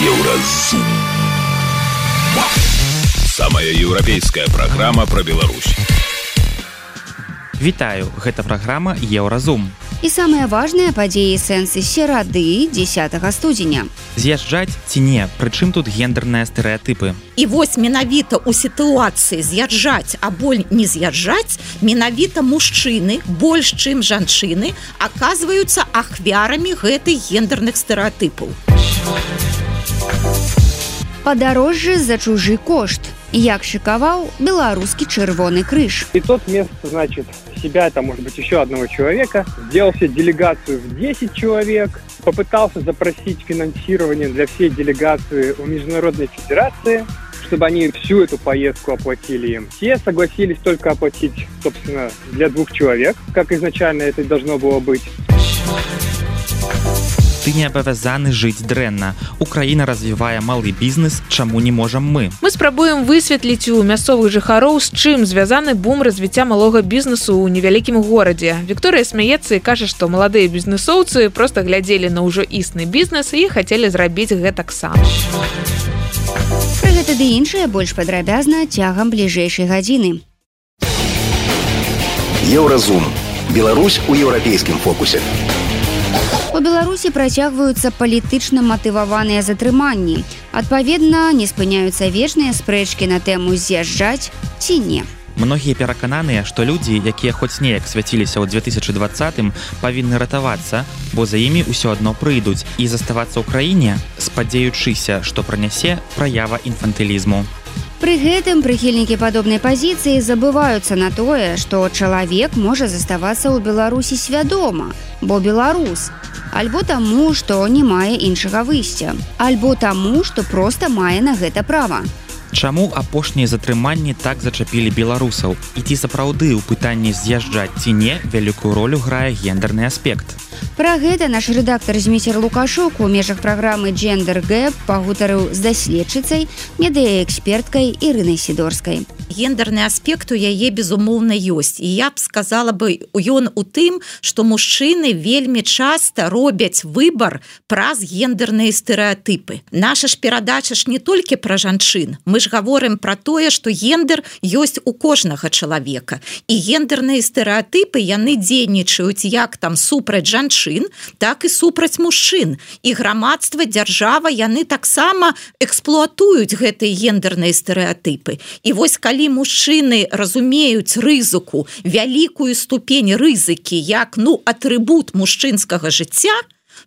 Еўразум. Самая еўрапейская праграма пра Беларусь. Вітаю, гэта праграма Еўразум. І самыя важныя падзеі сэнсы серады 10 студзеня. З'язджаць ці не, прычым тут гендерныя стэеатыпы. І вось менавіта ў сітуацыі з'язджаць або не з'язджаць, менавіта мужчыны больш чым жанчыны аказваюцца ахвярамі гэтых гендерных стэеатыпаў. Падарожжы за чужы кошт. Як шыкаваў беларускі чырвоны крыж. И тот вместо, значит, себя, там, может быть, еще одного человека, сделал себе делегацию в 10 человек, попытался запросить финансирование для всей делегации у Международной Федерации, чтобы они всю эту поездку оплатили им. Все согласились только оплатить, собственно, для двух человек, как изначально это должно было быть. Ты не абавязаны жыць дрэнна. Украіна развівае малы бізнес, чаму не можам мы. Мы спрабуем высветліць у мясцовых жыхароў з чым звязаны бум развіцця малога бізнесу ў невялікім горадзе. Вікторыя смяецца і кажа, што маладыя бізнесоўцы проста глядзелі на ўжо існы бізнес і хацелі зрабіць гэтак сам. Пра гэта ды іншае больш падрабязна цягам бліжэйшай гадзіны. Еўразум. Беларусь у еўрапейскім фокусе. У Беларусі працягваюцца палітычна матываваныя затрыманні. Адпаведна, не спыняюцца вечныя спрэчкі на тэму з'язджаць ці не. Многія перакананыя, што людзі, якія хоць неяк свяціліся ў 2020 павінны ратавацца, бо за імі ўсё адно прыйдуць і заставацца ў краіне, спадзеючыся, што пранясе праява інфантылізму. Пры гэтым прыхільнікі падобнай пазіцыі забываюцца на тое, што чалавек можа заставацца ў Беларусі свядома, бо беларус. Альбо таму, што не мае іншага выйсця, альбо таму, што проста мае на гэта права. Чаму апошнія затрыманні так зачапілі беларусаў і ці сапраўды ў пытанні з'язджаць ці не вялікую ролю грае гендерны аспект. Пра гэта наш рэдактар зміцер лукашук у межах праграмы джендер гэп пагутарыў з даследчыцай медыяэксперткай ірынай сідорскай. Гендерны аспект у яе безумоўна ёсць. І я б сказала бы ён у тым што мужчыны вельмі часта робяць выбор праз гендерныя стэеатыпы наша ж перадача ж не толькі пра жанчын. Мы ж гаворым про тое что гендер ёсць у кожнага чалавека. І гендерныя стэеатыпы яны дзейнічаюць як там супраць жанчын так і супраць мужчын. І грамадства дзяржава яны таксама эксплуатуюць гэтыя гендерныя стэеатыпы і вось калі калі мужчыны разумеюць рызыку вялікую ступень рызыкі як ну атрыбут мужчынскага жыцця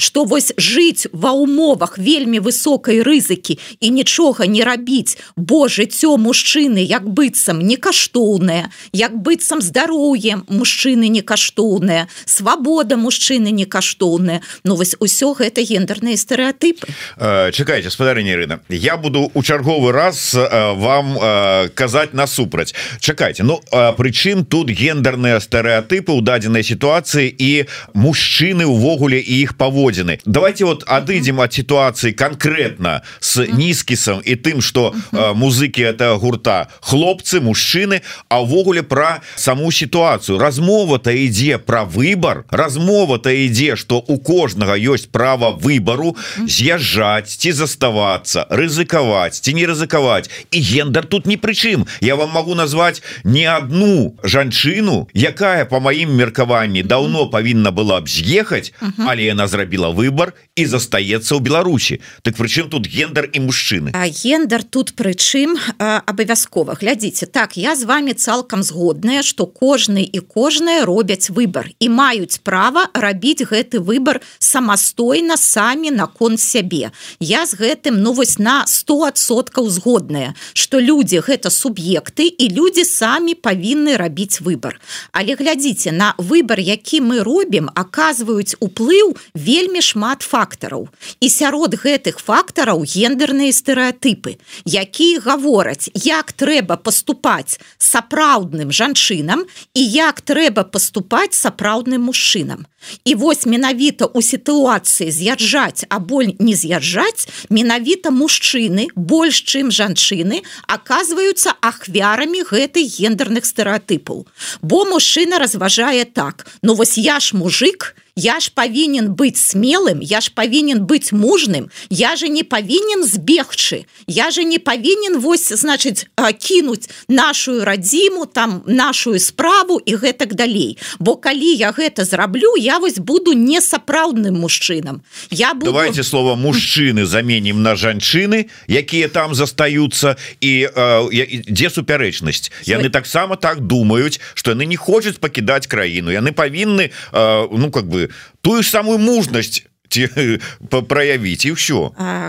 что вось жыць ва умовах вельмі высокай рызыкі і нічога не рабіць. Бо жыццё мужчыны як быццам не каштоўнае як быццам здароўе мужчыны не каштоўнае свабода мужчыны не каштоўнае Ну вось усё гэта гендерныя стэеатыпы Э, чакайце спадарня Ірына я буду у чарговы раз э, вам э, казаць насупраць. Чакайце Ну прычым тут гендерныя стэеатыпы ў дадзенай сітуацыі і мужчыны увогуле і іх паводзіны давайте вот адыдзем ад сітуацыі конкретно с нізкісам і тым что э, музыкі это гурта хлопцы мужчыны а ўвогуле про саму сітуацыю размова-то ідзе про выбор размова-то ідзе что у кожнага ёсць права выбору з'язджаць ці заставацца рызыкаваць ці не рызыкаваць і гендер тут ні прычым я вам могу назвать не одну жанчыну якая по маім меркаванні давно павінна была б з'ехаць але яна зрабіла выбор і застаецца ў Беларусі так прычым тут гендер і мужчыны А гендер тут прычым абавязкова глядзіце так я з вами цалкам згодная что кожны і кожная робяць выбор і маюць права рабіць гэты выбор самастойна самі наконт сябе. Я з гэтым ну вось на 100соткаў згодная что людзі гэта суб'екты і людзі самі павінны рабіць выбор. Але глядзіце на выбор які мы робім аказваюць уплыў вельмі шмат фактараў. І сярод гэтых фактараў гендерныя стэеатыпы якія гавораць як трэба поступаць сапраўдным жанчынам і як трэба поступаць сапраўдным мужчынам. І вось менавіта у сітуацыі з'язджаць або не з'язджаць менавіта мужчыны больш чым жанчыны оказываются ахвярамі гэтых гендерных стэеатыпаў бо мужчына разважае так ну вось я ж мужик я ж павінен быць смелым я ж павінен быць мужным я же не павінен збегчы. Я же не павінен вось значыць кінуць нашу радзіму там нашу справу і гэтак далей. Бо калі я гэта зраблю я вось буду не сапраўдным мужчынам. Я буду... давайте слова мужчыны заменім на жанчыны якія там застаюцца. І э, дзе супярэчнасць? Яны таксама так думаюць что яны не хочуць пакідаць краіну. Яны павінны э, ну как бы тую ж самую мужнасць праявіць і ўсё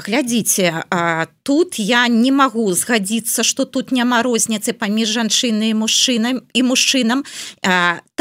глядзіце тут я не магу згадзіцца что тут няма розніцы паміж жанчынай мужчынам і мужчынам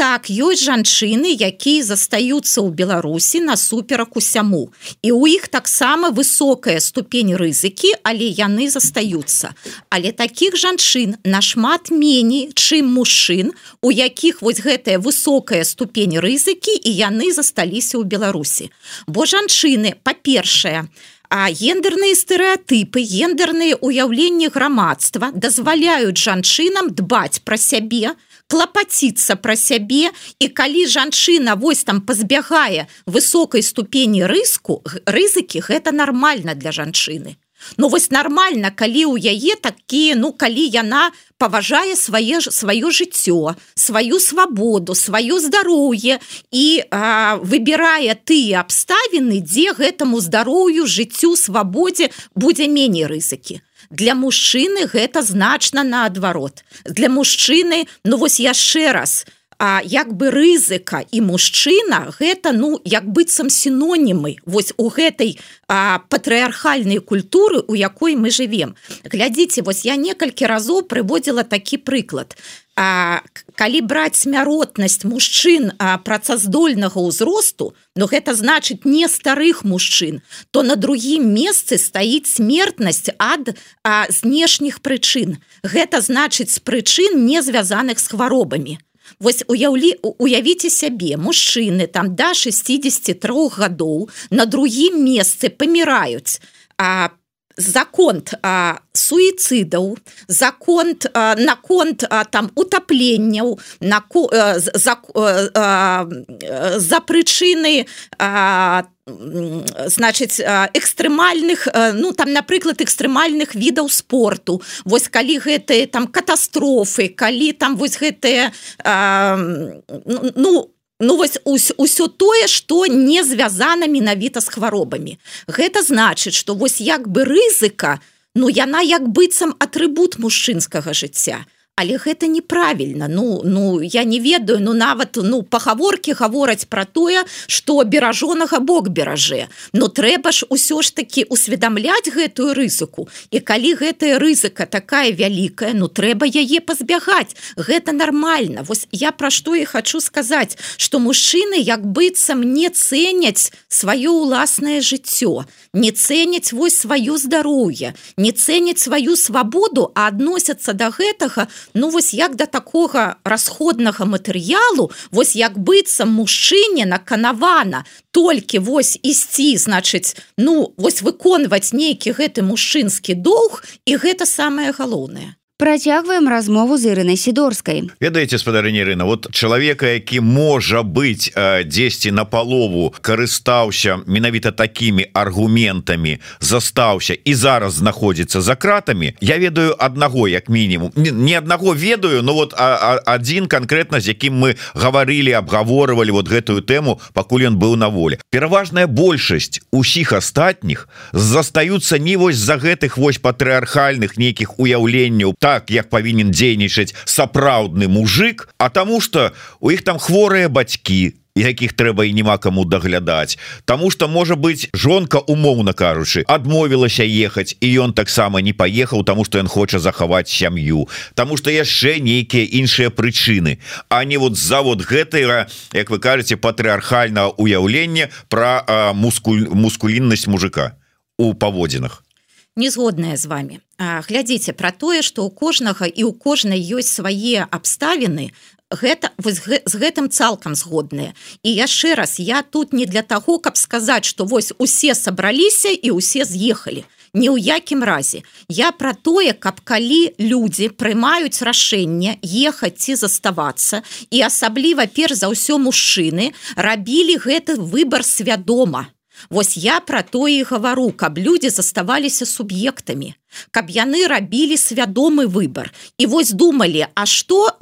так ёсць жанчыны якія застаюцца ў беларусі насуперак усяму. І у іх таксама высокая ступень рызыкі але яны застаюцца. Але таких жанчын нашмат меней чым мужчын у якіх вось гэтая высокая ступень рызыкі і яны засталіся ў беларусі. Бо жанчыны па-першае гендерныя стэеатыпы гендерныя уяўленні грамадства дазваляюць жанчынам дбаць пра сябе клапаціцца пра сябе. І калі жанчына вось там пазбягае высокай ступені рыску рызыкі гэта нармальна для жанчыны Ну вось нармальна калі ў яе такія ну калі яна паважае свае ж сваё жыццё сваю свабоду сваё здароўе і а, выбірае тыя абставіны дзе гэтаму здароўю жыццю свабодзе будзе меней рызыкі. Для мужчыны гэта значна наадварот. Для мужчыны ну вось яшчэ раз у а як бы рызыка і мужчына гэта ну як быццам сінонімы вось у гэтай патрыархальнай культуры у якой мы живвем глядзіце вось я некалькі разоў прыводзіла такі прыклад. А калі браць смяротнасць мужчын працаздольнага ўзросту но гэта значыць не старых мужчын то на другім месцы стаіць смертнасць ад знешніх прычын. Гэта значыць з прычын не звязаных з хваробамі Вось уяўлі уявіце сябе мужчыны там да 63 гадоў на другім месцы паміраюць а закон суіцыдаў закон наконт там утапленняў на за, за прычыны значыць экстрэмальных ну там напрыклад экстрэмальных відаў спорту. Вось калі гэтыя там катастрофы калі там вось гэтыя ну Ну вось усё тое што не звязана менавіта з хваробамі. Гэта значыць што вось як бы рызыка ну яна як быццам атрыбут мужчынскага жыцця але гэта неправільна. Ну ну я не ведаю ну нават ну пагаворкі гавораць пра тое что беражонага бок беражэ но трэба ж усё ж таки усведамляць гэтую рызыку. І калі гэтая рызыка такая вялікая ну трэба яе пазбягаць. Гэта нормально вось я пра што і хочу сказаць что мужчыны як быццам не цэняць сваё ўласнае жыццё. Не цэняць вось сваё здароўе. Не цэняць сваю свабоду а адносяцца до да гэтага ну вось як да такога расходнага матэрыялу вось як быццам мужчыне наканавана толькі вось ісці значыць ну вось выконваць нейкі гэты мужчынскі доўг і гэта самае галоўнае Працягваем размову з ірынай сідорскай ведаеце спадарыня Ірына вот чалавека які можа быць дзесьці на палову карыстаўся менавіта такімі аргументамі застаўся і зараз знаходзіцца за кратамі Я ведаю аднаго як мінімум. Не аднаго ведаю но вот адзін конкретно з якім мы гаварылі абгаворвалі вот гэтую тэму пакуль ён быў на волі. Пераважная большасць усіх астатніх застаюцца не вось за гэтых вось патрыархальных нейкіх уяўленняў так так як павінен дзейнічаць сапраўдны мужик а таму что у іх там хворыя бацькі якіх трэба і няма каму даглядаць. Таму что можа быть жонка умоўна кажучы адмовілася ехаць і ён таксама не паехаў тому что ён хоча захаваць сям'ю. Таму что яшчэ нейкія іншыя прычыны. А не вот завод гэтага як вы кажаце патрыархальнага уяўлення про мускуль мускуліннасць мужика у паводзінах не згодная з вами глядзіце про тое что у кожнага і у кожнай ёсць свае абставіны гэта вось гэ, з гэтым цалкам згодныя. І яшчэ раз я тут не для таго каб сказаць что вось усе сабраліся і усе з'ехалі. Ні ў якім разе. Я про тое каб калі людзі прымаюць рашэнне ехаць ці заставацца і асабліва перш за ўсё мужчыны рабілі гэты выбор свядома Вось я про тое і гавару каб людзі заставаліся суб'ектамі каб яны рабілі свядомы выбор і вось думалі А што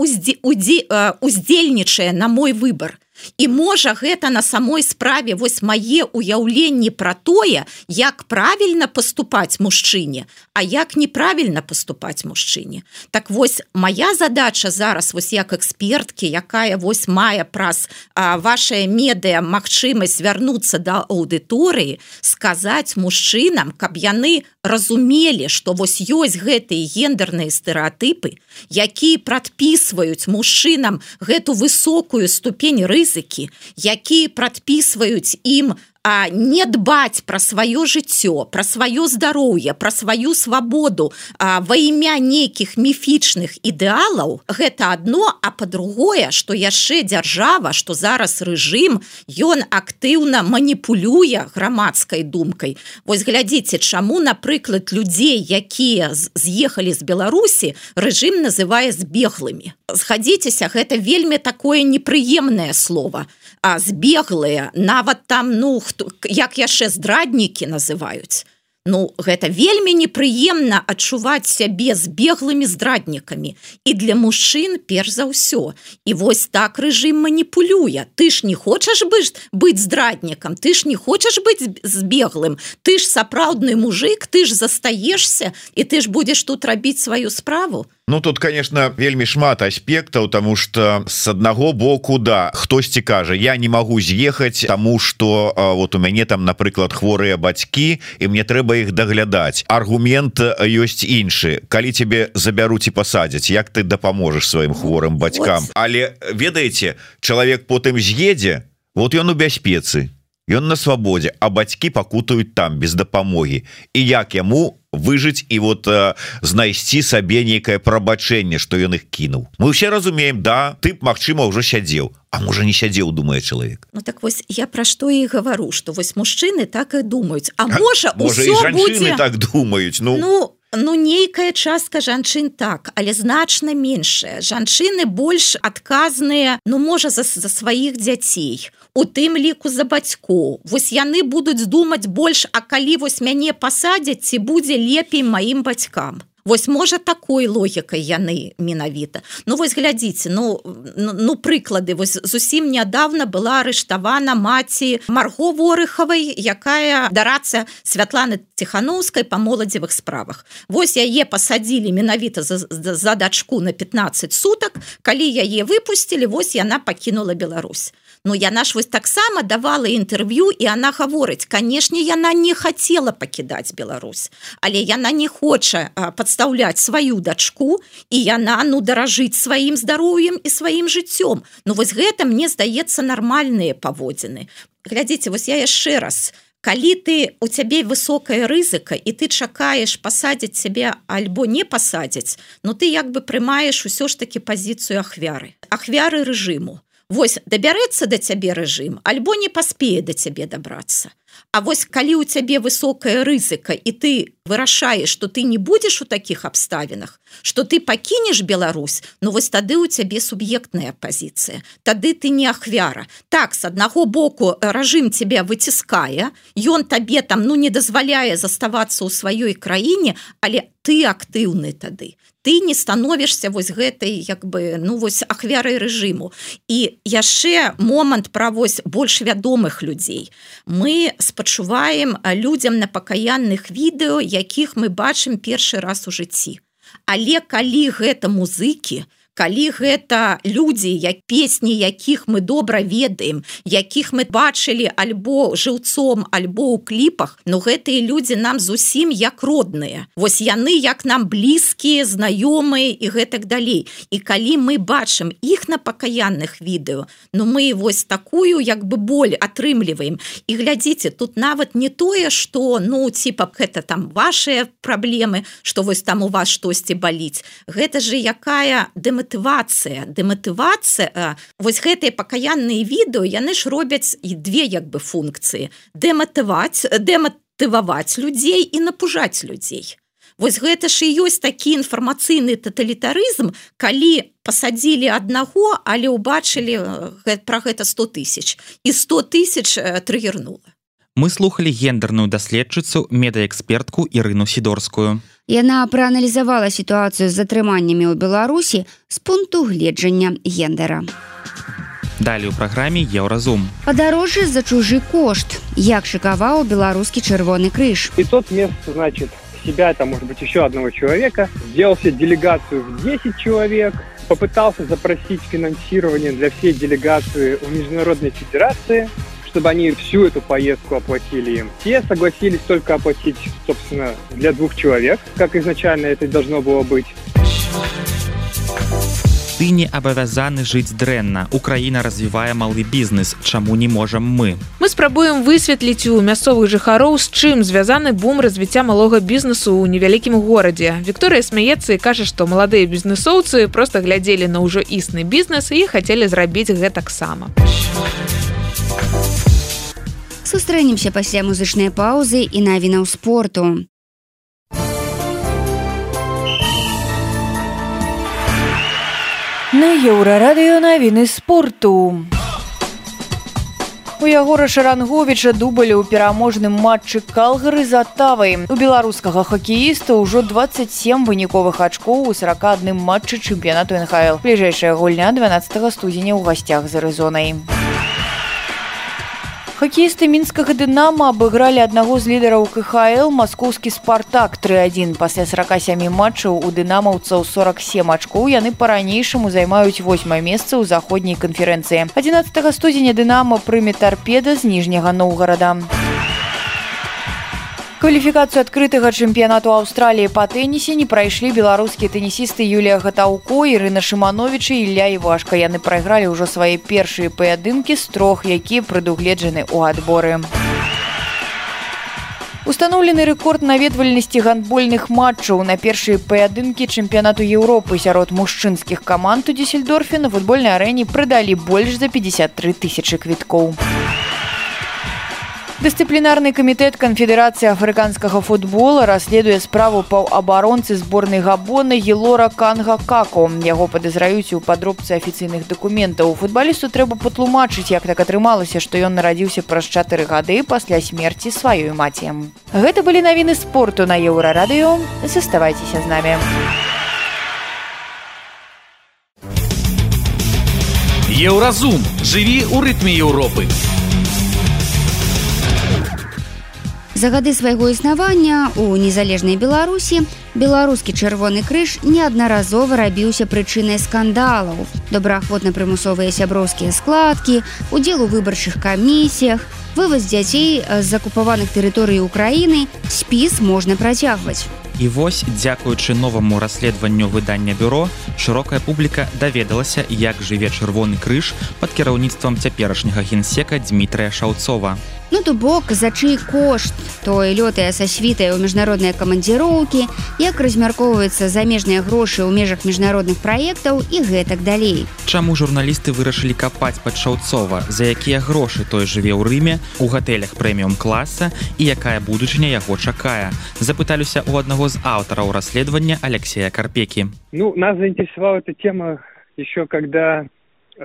уздзельнічае на мой выбор І можа гэта на самой справе вось мае ўяўленні пра тое, як правільна паступаць мужчыне, а як неправільна паступаць мужчыне. Так вось моя задача зараз вось як эксперткі, якая вось мае праз вашае медыа магчымасць вярнуцца да аўдыторыі, сказаць мужчынам, каб яны разумелі, што вось ёсць гэтыя гендерныя стэеатыпы, якія прадпісваюць мужчынам гэту высокую ступень рызы рызыкі якія прадпісваюць ім а не дбаць пра сваё жыццё пра сваё здароўе пра сваю свабоду ва імя нейкіх міфічных ідэалаў гэта одно а по-другое что яшчэ дзяржава что зараз рэжым ён актыўна маніпулюе грамадскай думкай. Вось глядзіце чаму напрыклад людзей якія з'ехалі з беларусі рэжым называе збеглымі. Схадзіцеся гэта вельмі такое непрыемнае слово. А збеглыя нават там ну хто як яшчэ здраднікі называюць. Ну гэта вельмі непрыемна адчуваць сябе збеглымі здраднікамі. І для мужчын перш за ўсё. І вось так рэжым маніпулюе. Ты ж не хочаш быць быць здраднікам ты ж не хочаш быць збеглым. Ты ж сапраўдны мужик ты ж застаешься і ты ж будзеш тут рабіць сваю справу Ну тут конечно вельмі шмат аспектаў тому что с аднаго боку да хтосьці кажа я не могу з'ехаць тому что вот у мяне там напрыклад хворыя бацькі і мне трэба іх даглядаць аргумент ёсць іншы. Калі тебе забяруць і пасадзяць як ты дапаможаш сваім хворым бацькам? Але ведаеце чалавек потым з'едзе вот ён у бяспецы Ён на свабодзе а бацькі пакутаюць там без дапамогі. І як яму выжыць і вот э, знайсці сабе нейкае прабачэнне што ён их кінуў. Мы все разумеем да ты Мачыма ўжо сядзеў. А можа не сядзеў думае чалавек. Ну так вось я пра што і гавару што вось мужчыны так і думаюць. А можа можа будзе... так думаюць ну. Ну Ну нейкая частка жанчын так але значна меншая. Жанчыны больш адказныя ну можа за, за сваіх дзяцей у тым ліку за бацькоў. Вось яны будуць думаць больш а калі вось мяне пасадзяць ці будзе лепей маім бацькам Вось можа такой логікай яны менавіта. Ну вось глядзіце ну ну прыклады. Вось зусім нядаўна была арыштавана маці марго ворыхавай якая дарацца святланы ціхановскай па моладзевых справах. Вось яе пасадзілі менавіта за, за дачку на 15 сутак. Калі яе выпусцілі вось яна пакінула Беларусь Ну яна ж вось таксама давала інтэрв'ю і она гаворыць канешне яна не хацела пакідаць Беларусь але яна не хоча падстаўляць сваю дачку і яна ну даражыць сваім здароўем і сваім жыццём Ну вось гэта мне здаецца нармальныя паводзіны глядзіце вось я яшчэ раз. Калі ты у цябе высокая рызыка і ты чакаеш пасадзіць цябе альбо не пасадзяць Ну ты як бы прымаеш усё ж таки пазіцыю ахвяры ахвяры рэжыму Вось дабярэцца да цябе рэжым альбо не паспее да цябе дабрацца. А вось калі ў цябе высокая рызыка і ты вырашаеш что ты не будзеш у таких абставінах что ты пакінеш Беларусь Ну вось тады у цябе суб'ектная пазіцыя. Тады ты не ахвяра. Так с аднаго боку рэжым тебя выціскае ён табе там ну не дазваляе заставацца ў сваёй краіне але ты актыўны тады. Ты не становішся вось гэтай як бы ну вось ахвярай рэжыму. І яшчэ момант пра вось больш вядомых людзей. Мы спачуваем людзям на пакаянных відэо якіх мы бачым першы раз у жыцці. Але калі гэта музыкі то калі гэта людзі як песні якіх мы добра ведаем якіх мы бачылі альбо жыўцом альбо ў кліпах но гэтыя людзі нам зусім як родныя. Вось яны як нам блізкія знаёмыя і гэтак далей. І калі мы бачым іх на пакаянных відэо но мы вось такую як бы боль атрымліваем. І глядзіце тут нават не тое что ну типа гэта там ваши праблемы что вось там у вас штосьці баліць. Гэта же якая дэмат дэматывацыя дэматывацыя вось гэтыя пакаянныя відэо яны ж робяць і две як бы функцыі. Дэматываць дэматываваць людзей і напужаць людзей. Вось гэта ж і ёсць такі інфармацыйны таталітарызм калі пасадзілі аднаго але ўбачылі пра гэта 100 тысяч. І 100 тысяч трыгернула. Мы слухали гендерную даследчыцу медаэкспертку Ірыну сідорскую Яна прааналізавала сітуацыю з затрыманнямі ў Беларусі з пункту гледжання гендера. Далі ў праграме еўразум. Падарожжа за чужы кошт, як шыкаваў беларускі чырвоны крыж. И тот место, значит, себя, там, может быть, еще одного человека, сделал себе делегацию в 10 человек, попытался запросить финансирование для всей делегации у Международной Федерации, чтобы они всю эту поездку оплатили им. Те согласились только оплатить, собственно, для двух человек, как изначально это должно было быть. Ты не абавязаны жыць дрэнна. Украіна развівае малы бізнес, чаму не можам мы. Мы спрабуем высветліць у мясцовых жыхароў, з чым звязаны бум развіцця малога бізнесу ў невялікім горадзе. Вікторыя смяецца і кажа, што маладыя бізнесоўцы проста глядзелі на ўжо існы бізнес і хацелі зрабіць гэтаксама. Сустрэнемся пасля музычнай паўзы і навінаў спорту. На еўрарадыё навіны спорту. У ягора шаранговіча дубалі ў пераможным матчы калгары за тавай. У беларускага хакеіста ўжо 27 выніковых ачкоў у 41 матчы чэмпіянату НХл. Бліжэйшая гульня 12 студзеня ў гасцях з арызонай. Хакеісты мінскага дынама абыгралі аднаго з лідараў КХл маскоўскі спартак 31 пасля 47 матчаў у дынамаўцаў 47 ачкоў яны па-ранейшаму займаюць восьмае месца ў заходняй канферэнцыі. 11 студзеня дынама прыме тарпеда з ніжняга ноўгарада кваліфікацыю адкрытага чэмпіянату аўстраліі па тэнісе не прайшлі беларускія тэнісісты юлія гатаўко ірына шымановичы ілля івашка. Яны прайгралі ўжо свае першыя паядынкі з трох якія прадугледжаны ў адборы. Установлены рэкорд наведвальнасці гандбольных матчаў. На першыя паядынкі чэмпіянату еўропы сярод мужчынскіх каманд у дзесельдорфе на футбольнай арэне прадалі больш за 53 тысячи квіткоў Дысцыплінарны камітэт канфедэрацыі афрыканскага футбола расследуе справу паўабаронцы зборнай габона елора канга како яго падазраюць у падробцы афіцыйных дакументаў. Футбалісту трэба патлумачыць як так атрымалася што ён нарадзіўся праз чатыры гады пасля смерці сваёй маці. Гэта былі навіны спорту на еўрарадыё. Заставайцеся з намі. Еўразум. Жыві ў рытме еўропы. у За гады свайго існавання у незалежнай беларусі беларускі чырвоны крыж неаднаразова рабіўся прычынай скандалаў. Добраахвотна прымусовыя сяброўскія складкі удзел у выбарчых камісіях вываз дзяцей з закупаваных тэрыторый Украіны спіс можна працягваць І вось дзякуючы новаму расследаванню выдання бюро шырокая публіка даведалася як жыве чырвоны крыж под кіраўніцтвам цяперашняга генсека Дмітрая шаўцова Ну то бок за чый кошт той лётая са світай у міжнародныя камандзіроўкі, як размяркоўваюцца замежныя грошы ў межах міжнародных праектаў і гэтак далей. Чаму журналісты вырашылі капаць пад шаўцова, за якія грошы той жыве ў рыме у гатэлях прэміум класа і якая будучыня яго чакае. Запыталіся ў аднаго з аўтараў расследавання Алексея Карпекі. Ну нас заинтересовала эта тема еще когда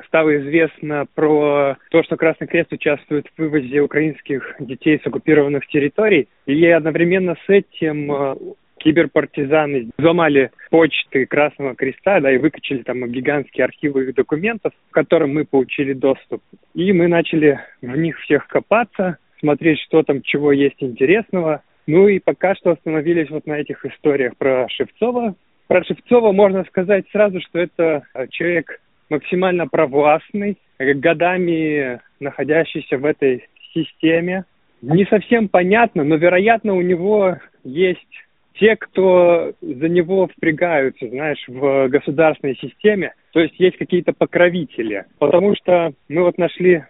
стало известно про то, что Красный Крест участвует в вывозе украинских детей с оккупированных территорий. И одновременно с этим э, киберпартизаны взломали почты Красного Креста, да, и выкачали там гигантские архивы их документов, к которым мы получили доступ. И мы начали в них всех копаться, смотреть, что там, чего есть интересного. Ну и пока что остановились вот на этих историях про Шевцова. Про Шевцова можно сказать сразу, что это человек максимально провластный, годами находящийся в этой системе. Не совсем понятно, но, вероятно, у него есть те, кто за него впрягаются, знаешь, в государственной системе. То есть есть какие-то покровители. Потому что мы вот нашли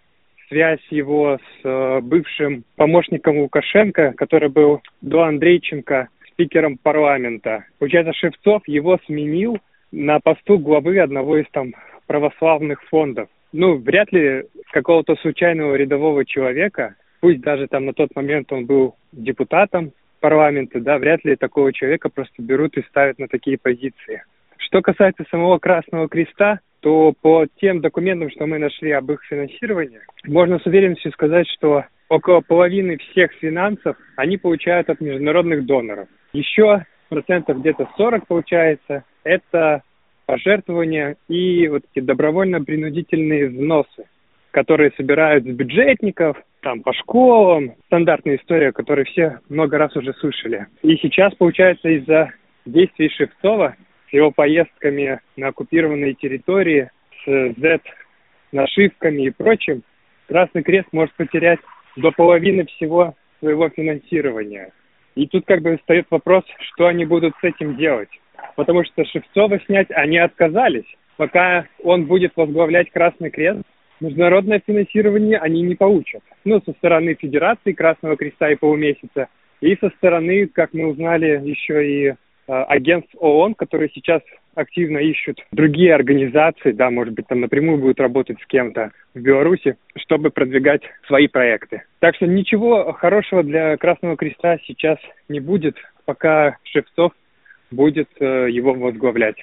связь его с э, бывшим помощником Лукашенко, который был до Андрейченко спикером парламента. Получается, Шевцов его сменил на посту главы одного из там православных фондов. Ну, вряд ли какого-то случайного рядового человека, пусть даже там на тот момент он был депутатом парламента, да, вряд ли такого человека просто берут и ставят на такие позиции. Что касается самого Красного Креста, то по тем документам, что мы нашли об их финансировании, можно с уверенностью сказать, что около половины всех финансов они получают от международных доноров. Еще процентов где-то 40 получается, это пожертвования и вот эти добровольно-принудительные взносы, которые собирают с бюджетников, там, по школам, стандартная история, которую все много раз уже слышали. И сейчас, получается, из-за действий Шевцова его поездками на оккупированные территории, с Z-нашивками и прочим, Красный Крест может потерять до половины всего своего финансирования. И тут как бы встает вопрос, что они будут с этим делать. Потому что Шевцова снять они отказались. Пока он будет возглавлять Красный Крест, международное финансирование они не получат. Ну, со стороны Федерации Красного Креста и полумесяца, и со стороны, как мы узнали, еще и агентств ООН, которые сейчас активно ищут другие организации, да, может быть, там напрямую будут работать с кем-то в Беларуси, чтобы продвигать свои проекты. Так что ничего хорошего для Красного Креста сейчас не будет, пока Шевцов будет э, его возглавлять.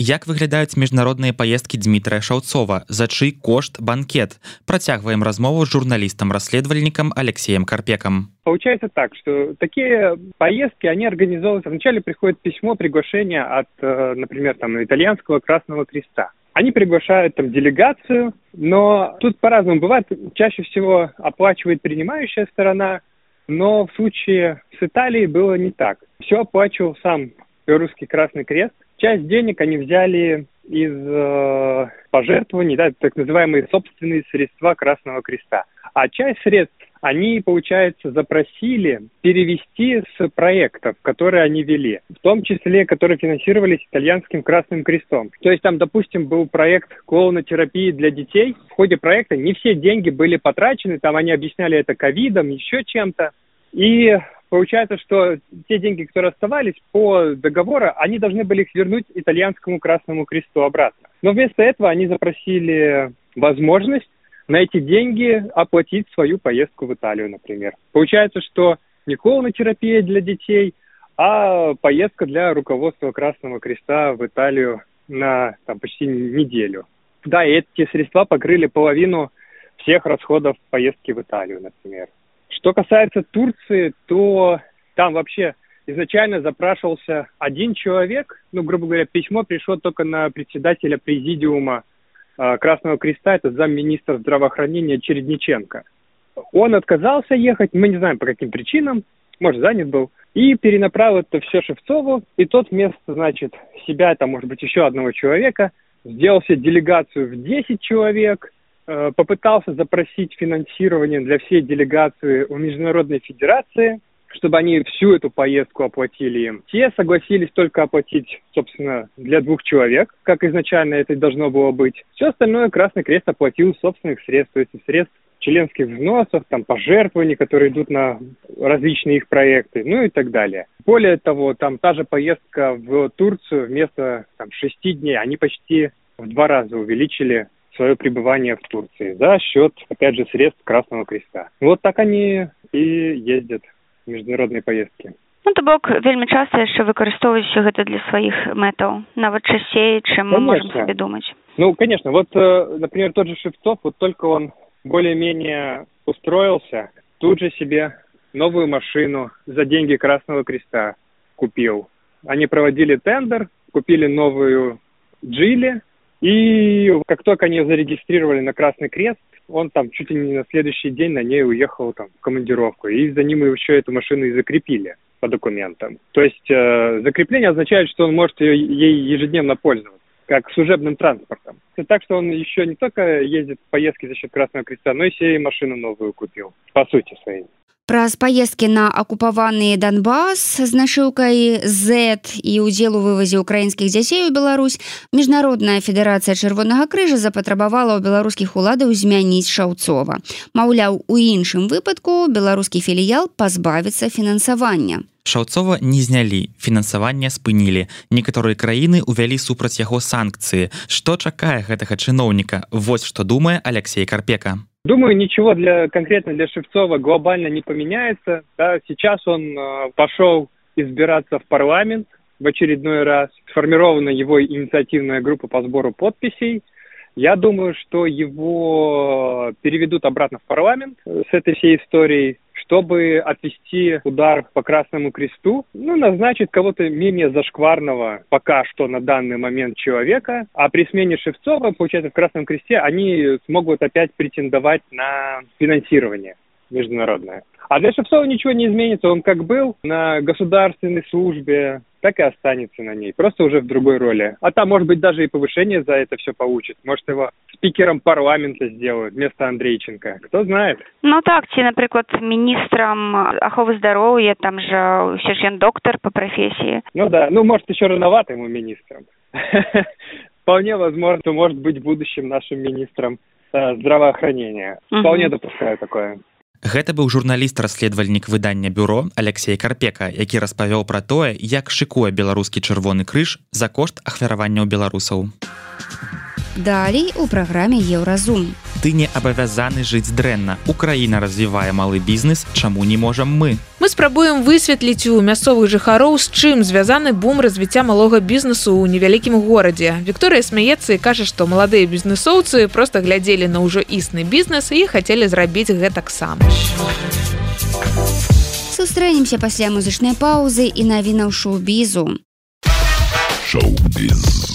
Як выглядаюць міжнародныя паездкі Дмітрая Шаўцова, за чый кошт банкет. Працягваем размову з журналістам-расследовальнікам Алексеем Карпеком. Получается так, что такие поездки, они организовываются. Вначале приходит письмо, приглашение от, э, например, там, итальянского Красного Креста. Они приглашают там делегацию, но тут по-разному бывает. Чаще всего оплачивает принимающая сторона, но в случае с Италией было не так. Все оплачивал сам Белорусский Красный Крест. Часть денег они взяли из э, пожертвований, да, так называемые собственные средства Красного Креста. А часть средств они, получается, запросили перевести с проектов, которые они вели, в том числе, которые финансировались итальянским Красным Крестом. То есть там, допустим, был проект клоунотерапии для детей. В ходе проекта не все деньги были потрачены, там они объясняли это ковидом, еще чем-то. И получается, что те деньги, которые оставались по договору, они должны были их вернуть итальянскому Красному Кресту обратно. Но вместо этого они запросили возможность на эти деньги оплатить свою поездку в Италию, например. Получается, что не колонотерапия для детей, а поездка для руководства Красного Креста в Италию на там, почти неделю. Да, и эти средства покрыли половину всех расходов поездки в Италию, например. Что касается Турции, то там вообще изначально запрашивался один человек, ну, грубо говоря, письмо пришло только на председателя президиума э, Красного Креста, это замминистра здравоохранения Чередниченко. Он отказался ехать, мы не знаем по каким причинам, может, занят был, и перенаправил это все Шевцову, и тот вместо, значит, себя, там, может быть, еще одного человека, сделал себе делегацию в 10 человек, попытался запросить финансирование для всей делегации у Международной Федерации, чтобы они всю эту поездку оплатили им. Те согласились только оплатить, собственно, для двух человек, как изначально это должно было быть. Все остальное Красный Крест оплатил собственных средств, то есть средств членских взносов, там, пожертвований, которые идут на различные их проекты, ну и так далее. Более того, там та же поездка в Турцию вместо там, шести дней, они почти в два раза увеличили свое пребывание в Турции за счет, опять же, средств Красного Креста. Вот так они и ездят в международные поездки. Ну, то бок вельмі часта яшчэ выкарыстоўваюць гэта для сваіх мэтаў нават часцей чым мы можем себе думать ну конечно вот э, например тот же шевцов вот только он более-менее устроился тут же себе новую машину за деньги красного креста купил они проводили тендер купили новую джили и как только они зарегистрировали на Красный Крест, он там чуть ли не на следующий день на ней уехал там в командировку. И за ним еще эту машину и закрепили по документам. То есть э, закрепление означает, что он может ее, ей ежедневно пользоваться как служебным транспортом. Так, что он еще не только ездит в поездки за счет Красного Креста, но и себе машину новую купил, по сути своей. Праз паездкі на акупаваны Донбас з нашыўкай Z і ўдзел у вывазе украінскіх дзяцей у Беларусь міжнародная федэрацыя чырвонага крыжа запатрабавала ў беларускіх уладаў змяніць шаўцова. Маўляў, у іншым выпадку беларускі філіял пазбавіцца фінансавання. шаўцова не знялі фінансаванне спынілі некаторыя краіны увялі супраць яго санкцыі што чакае гэтага чыноўніка вось што думае алексей карпека Думаю, ничего для конкретно для Шевцова глобально не поменяется. Да, сейчас он э, пошел избираться в парламент в очередной раз. Сформирована его инициативная группа по сбору подписей. Я думаю, что его переведут обратно в парламент с этой всей историей чтобы отвести удар по Красному Кресту, ну, назначить кого-то менее зашкварного пока что на данный момент человека, а при смене Шевцова, получается, в Красном Кресте они смогут опять претендовать на финансирование международное. А для Шевцова ничего не изменится, он как был на государственной службе, так и останется на ней, просто уже в другой роли. А там, может быть, даже и повышение за это все получит. Может, его спикером парламента сделают вместо Андрейченко. Кто знает. Ну так, ці, например, министром оховы здоровья, там же все же доктор по профессии. Ну да, ну может еще рановато ему министром. Вполне возможно, может быть будущим нашим министром э, здравоохранения. Вполне допускаю такое. Гэта быў журналіст-расследавальнік выдання бюро Алексей Карпека, які распавёў пра тое, як шыкуе беларускі чырвоны крыж за кошт ахвяраванняў беларусаў. Далей у праграме еўразум. Ты не абавязаны жыць дрэнна. Украіна развівае малы бізнес, чаму не можам мы. Мы спрабуем высветліць у мясцовых жыхароў, з чым звязаны бум развіцця малога бізнесу ў невялікім горадзе. Вікторыя смяецца і кажа, што маладыя бізнесоўцы проста глядзелі на ўжо існы бізнес і хацелі зрабіць гэтак сам. Сустрэнемся пасля музычнай паўзы і навінаў шоу-бізу. Шоу-біз.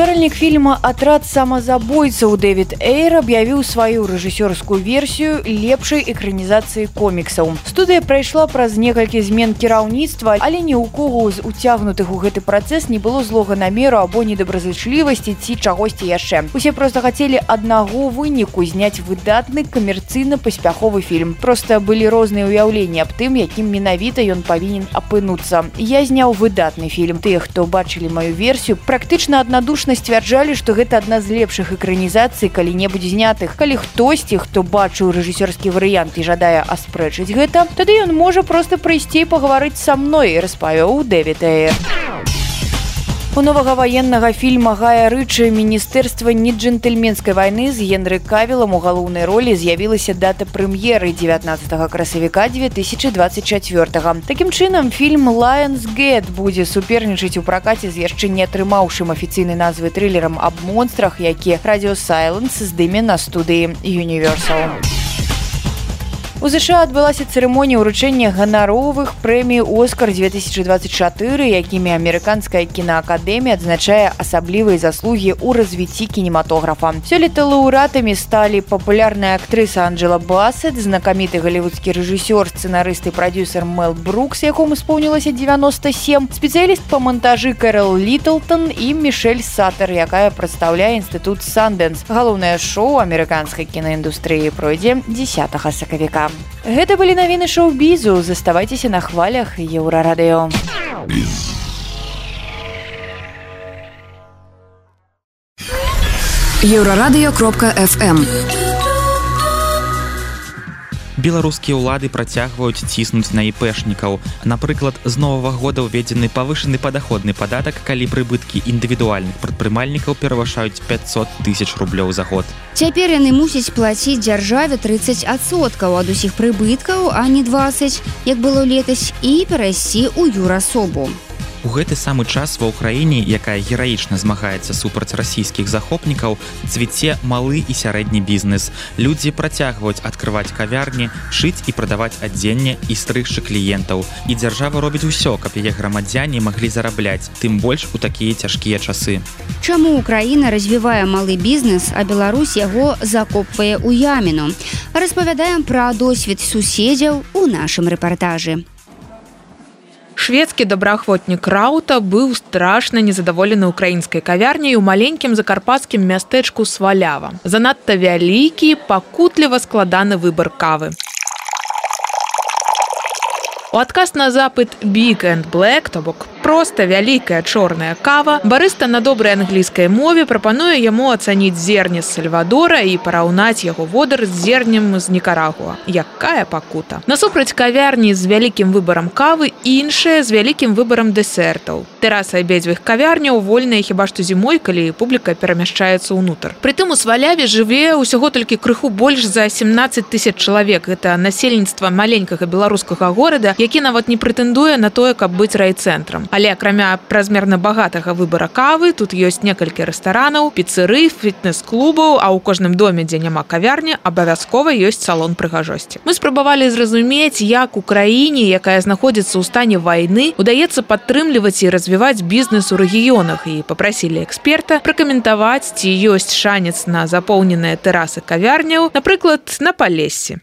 стваральнік фільма атрад самазабойцаў дэвід эйр аб'явіў сваю рэжысёрскую версію лепшай экранізацыі коміксаў студыя прайшла праз некалькі змен кіраўніцтва але ні ў кого з уцягнутых у гэты працэс не было злога намеру або недобразычлівасці ці чагосьці яшчэ. Усе просто хацелі аднаго выніку зняць выдатны камерцыйна паспяховы фільм. Просто былі розныя ўяўленні аб тым якім менавіта ён павінен апынуцца. Я зняў выдатны фільм. Тыя хто бачылі маю версію практычна аднадушна адносна сцвярджалі што гэта адна з лепшых экранізацый калі-небудзь знятых. Калі хтосьці хто бачыў рэжысёрскі варыянт і жадае аспрэчыць гэта тады ён можа проста прыйсці пагаварыць са мной распавёў дэвіта У новага ваеннага фільма Гая рычы міністэрства не джентльменскай вайны з генры кавілам у галоўнай ролі з'явілася дата прэм'еры 19 красавіка 2024 Такім чынам фільм Лайонсгет будзе супернічаць у пракаце з яшчэ не атрымаўшым афіцыйнай назвы трылерам аб монстрах які радиосайленс здыме на студыі Universal. У ЗША адбылася цырымонія ўручэння ганаровых прэмій Оскар 2024, якімі амерыканская кінаакадэмія адзначае асаблівыя заслугі ў развіцці кінематографа. Сёлета лаўрэатамі сталі папулярная актрыса Анджела Басет, знакаміты галівудскі рэжысёр, сцэнарыст і прадюсер Мэл Брукс, якому споўнілася 97, спецыяліст па мантажы Кэрол Літлтон і Мішель Сатар, якая прадстаўляе інстытут Сандэнс. Галоўнае шоу амерыканскай кінаіндустрыі пройдзе 10 сакавіка. Гэта былі навіны шоу-бізу, заставайцеся на хвалях еўрарадыё. Еўрарадыё кропка FM беларускія ўлады працягваюць ціснуць на іпэшнікаў. Напрыклад з новага года ўведзены павышаны падаходны падатак калі прыбыткі індывідуальных прадпрымальнікаў перавышаюць 500 тысяч рублёў за год. Цяпер яны мусяць плаціць дзяржаве 30соткаў ад усіх прыбыткаў а не 20 як было летась і перайсці ў юрасобу у гэты самы час ва ўкраіне, якая гераічна змагаецца супраць расійскіх захопнікаў, цвіце малы і сярэдні бізнес. Людзі працягваюць адкрываць кавярні, шыць і прадаваць адзенне і стрыгчы кліентаў. І дзяржава робіць усё, каб яе грамадзяне маглі зарабляць, тым больш у такія цяжкія часы. Чаму Украіна развівае малы бізнес, а Беларусь яго закопвае ў яміну. Распавядаем пра досвед суседзяў у нашым рэпартажы шведскі добраахвотнік раута быў страшна незадаволены украінскай кавярняй у маленькім закарпатскім мястэчку свалява занадта вялікі пакутліва складаны выбар кавы. У адказ на запыт big and black то бок проста вялікая чорная кава. Барыста на добрай англійскай мове прапануе яму ацаніць зерне з сальвадора і параўнаць яго водар з зернем з некарагуа якая пакута. Насупраць кавярні з вялікім выбарам кавы іншая з вялікім выбарам дэсертаў. Тэраса абедзвых кавярняў вольная хіба што зімой калі публіка перамяшчаецца ўнутр. Прытым у сваляве жыве ўсяго толькі крыху больш за 17 тысяч чалавек. Это насельніцтва маленькага беларускага горада які нават не прэтэндуе на тое каб быць райцэнтрам але акрамя празмерна багатага выбара кавы тут ёсць некалькі рэстаранаў піцэры фітнес-клубаў а ў кожным доме дзе няма кавярні абавязкова ёсць салон прыгажосці. Мы спрабавалі зразумець як у краіне якая знаходзіцца ў стане вайны удаецца падтрымліваць і развіваць бізнес у рэгіёнах. І попрасілі эксперта пракаментаваць ці ёсць шанец на запоўненыя тэрасы кавярняў напрыклад на палесе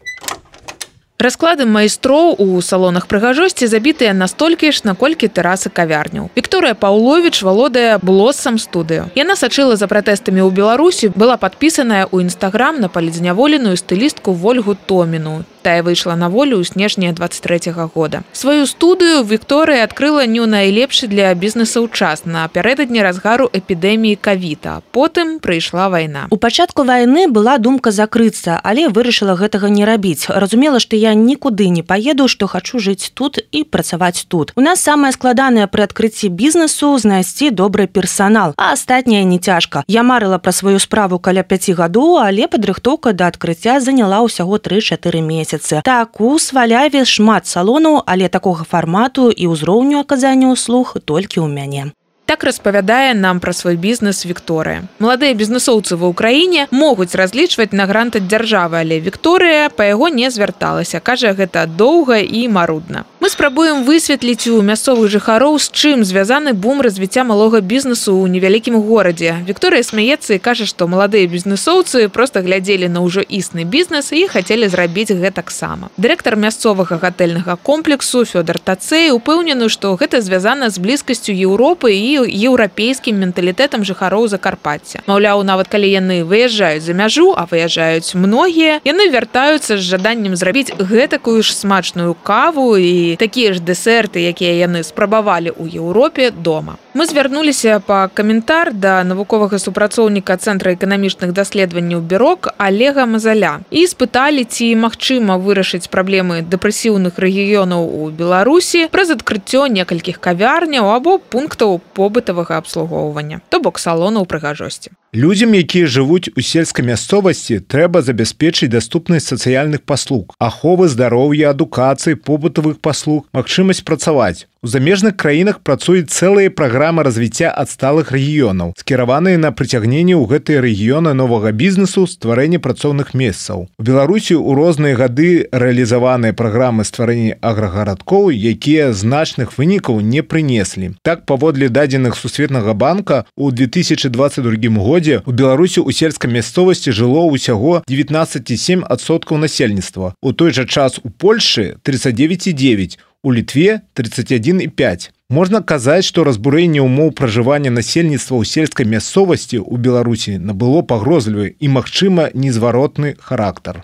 Расклады майстроў у салонах прыгажосці забітыя настолькі ж наколькі тэрасы кавярняў. Вікторыя Паўловіч валодае блосам студыю. Яна сачыла за пратэстамі ў Беларусі, была падпісаная ў нстаграм на палідзняволеную стылістку ольгу Томіну. Тая выйшла на волю ў снежня 23 -го года. Сваю студыю Вікторыя адкрыла не найлепшы для бізнесаў час напярэдадні разгару эпідэміі кавіта потым прыйшла вайна. У пачатку вайны была думка закрыцца але вырашыла гэтага не рабіць. Разумела што я нікуды не паеду што хачу жыць тут і працаваць тут. У нас самае складанае пры адкрыцці бізнесу знайсці добры персанал а астатняе не цяжка я марыла пра сваю справу каля 5 гадоў але падрыхтоўка да адкрыцця заняла ўсяго 3-4 месяцы так у сваляве шмат салонаў але такога фармату і ўзроўню аказання услуг толькі ў мяне Так распавядае нам пра свой бізнес Вікторыя. Маладыя бізнесоўцы ва ўкраіне могуць разлічваць на грант ад дзяржавы, але Вікторыя па яго не звярталася, кажа гэта доўга і марудна. Спрабуем высветліць у мясцовых жыхароў, з чым звязаны бум развіцця малога бізнесу ў невялікім горадзе. Вікторыя смяецца і кажа, што маладыя бізнесоўцы проста глядзелі на ўжо існы бізнес і хацелі зрабіць гэтаксама. Дырэктар мясцовага гатэльнага комплексу Фёдор Тацэй упэўнены, што гэта звязана з блізкасцю Еўропы і еўрапейскім менталітэтам жыхароў закарпацця маўляў нават калі яны выязджаюць за мяжу а выязджаюць многія яны вяртаюцца з жаданнем зрабіць гэтакую ж смачную каву і такія ж дэсерты якія яны спрабавалі ў Еўропе дома. Мы звярнуліся па каментар да навуковага супрацоўніка цэнтра эканамічных даследаванняў бюрок олега мазаля і спыталі ці магчыма вырашыць праблемы дэпрэсіўных рэгіёнаў у беларусі праз адкрыццё некалькіх кавярняў або пунктаў по побытавага абслугоўвання. То бок салона прыгажосці Людзям, якія жывуць у сельскай мясцовасці, трэба забяспечыць даступнасць сацыяльных паслуг, аховы здароўя, адукацыі, побытавых паслуг, магчымасць працаваць. У замежных краінах працуюць цэлыя праграмы развіцця адсталых рэгіёнаў, скіраваныя на прыцягненне ў гэтыя рэгіёны новага бізнесу стварэння працоўных месцаў. У Беларусі ў розныя гады рэалізаваныя праграмы стварэння аграгарадкоў, якія значных вынікаў не прынеслі. Так паводле дадзеных сусветнага банка у 2022 годзе у беларусі у сельскай мясцовасці жыло ўсяго 19,7 адсоткаў насельніцтва у той жа час у польльшы 39,9 у літве 31,5 можна казаць што разбурэнне ўмоў пражывання насельніцтва ў сельскай мясцовасці ў беларусі набыло пагрозлівы і магчыма незваротны характар.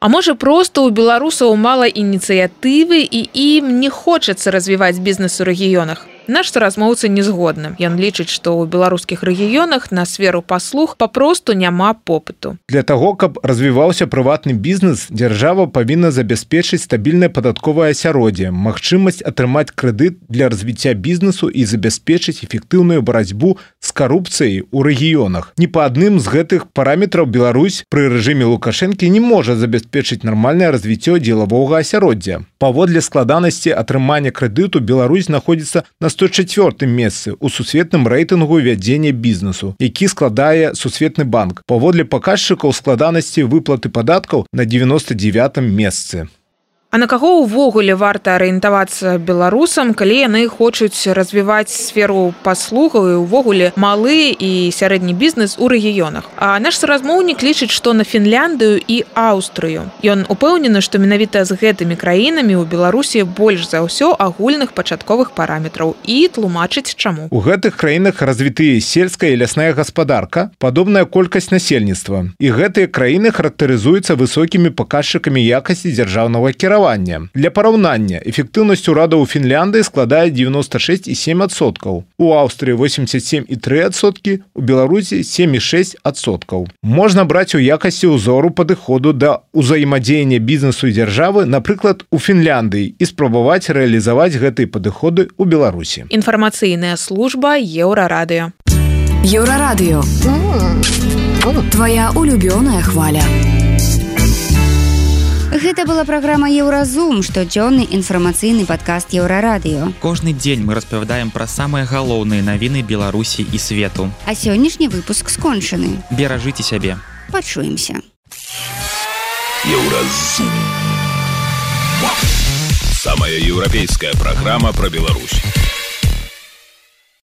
А можа проста ў беларусаў мала ініцыятывы і ім не хочацца развіваць бізнес у рэгіёнах Наш суразмоўцы не згодны. Ён лічыць, што ў беларускіх рэгіёнах на сферу паслуг папросту няма попыту. Для таго, каб развіваўся прыватны бізнес, дзяржава павінна забяспечыць стабільнае падатковае асяроддзе, магчымасць атрымаць крэдыт для развіцця бізнесу і забяспечыць эфектыўную барацьбу з карупцыяй у рэгіёнах. Ні па адным з гэтых параметраў Беларусь пры рэжыме лукашэнкі не можа забяспечыць нармальнае развіццё дзелавога асяроддзя. Паводле складанасці атрымання крэдыту Беларусь знаходзіцца на 104 месцы у сусветным рэйтынгу вядзення бізнесу які складае сусветны банк паводле паказчыкаў складанасці выплаты падаткаў на 99 месцы А на каго ўвогуле варта арыентавацца беларусам, калі яны хочуць развіваць сферу паслугаў і ўвогуле малы і сярэдні бізнес у рэгіёнах. А наш суразмоўнік лічыць, што на Фінляндыю і Аўстрыю. Ён упэўнены, што менавіта з гэтымі краінамі ў Беларусі больш за ўсё агульных пачатковых параметраў і тлумачыць чаму. У гэтых краінах развітыя сельская і лясная гаспадарка, падобная колькасць насельніцтва. І гэтыя краіны характарызуюцца высокімі паказчыкамі якасці дзяржаўнага кіравання фінансавання для параўнання эфектыўнасць урада ў Фінляндыі складае 96,7соткаў у Аўстрыі 87,3соткі у Беларусі 7,6соткаў можна браць у якасці ўзору падыходу да ўзаемадзеяння бізнесу і дзяржавы напрыклад у Фінляндыі і спрабаваць рэалізаваць гэтыя падыходы ў Беларусі. Інфармацыйная служба еўрарадыё. Еўрарадыё. Твоя улюбёная хваля Гэта была праграма Еўразум, штодзённы інфармацыйны падкаст еўрарадыё. Кожны дзень мы распавядаем пра самыя галоўныя навіны Беларусі і свету. А сённяшні выпуск скончаны. Беражыце сябе. Пачуемся. Еўразум. Самая еўрапейская праграма пра Беларусь.